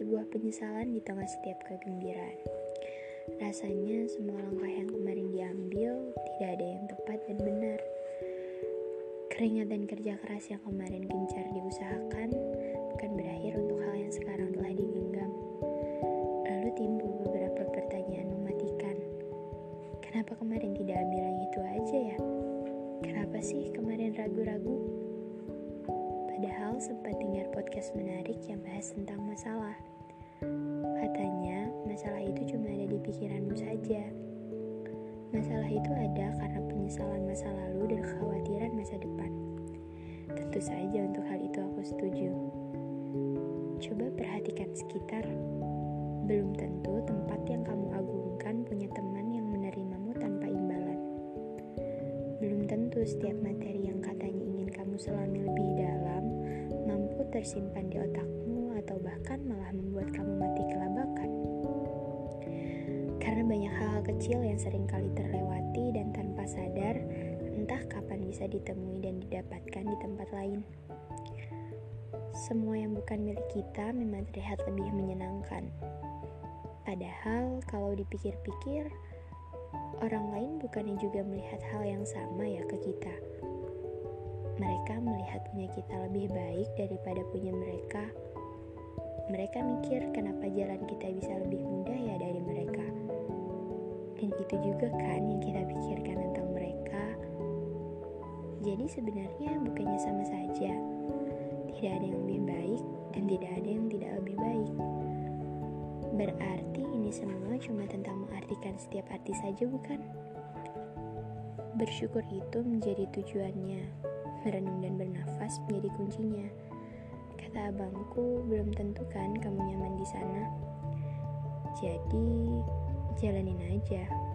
sebuah penyesalan di tengah setiap kegembiraan. Rasanya semua langkah yang kemarin diambil tidak ada yang tepat dan benar. Keringat dan kerja keras yang kemarin gencar diusahakan bukan berakhir untuk hal yang sekarang telah digenggam. Lalu timbul beberapa pertanyaan mematikan. Kenapa kemarin tidak ambil yang itu aja ya? Kenapa sih kemarin ragu-ragu? Padahal sempat dengar podcast menarik yang bahas tentang masalah. Katanya, masalah itu cuma ada di pikiranmu saja. Masalah itu ada karena penyesalan masa lalu dan kekhawatiran masa depan. Tentu saja untuk hal itu aku setuju. Coba perhatikan sekitar. Belum tentu tempat yang kamu agungkan punya teman yang menerimamu tanpa imbalan. Belum tentu setiap materi yang katanya ingin kamu selami tersimpan di otakmu atau bahkan malah membuat kamu mati kelabakan. Karena banyak hal-hal kecil yang sering kali terlewati dan tanpa sadar, entah kapan bisa ditemui dan didapatkan di tempat lain. Semua yang bukan milik kita memang terlihat lebih menyenangkan. Padahal kalau dipikir-pikir, orang lain bukannya juga melihat hal yang sama ya ke kita. Mereka melihat punya kita lebih baik daripada punya mereka. Mereka mikir kenapa jalan kita bisa lebih mudah ya dari mereka. Dan itu juga kan yang kita pikirkan tentang mereka. Jadi sebenarnya bukannya sama saja. Tidak ada yang lebih baik dan tidak ada yang tidak lebih baik. Berarti ini semua cuma tentang mengartikan setiap arti saja bukan? Bersyukur itu menjadi tujuannya merenung dan bernafas menjadi kuncinya. Kata abangku, belum tentu kan kamu nyaman di sana. Jadi, jalanin aja.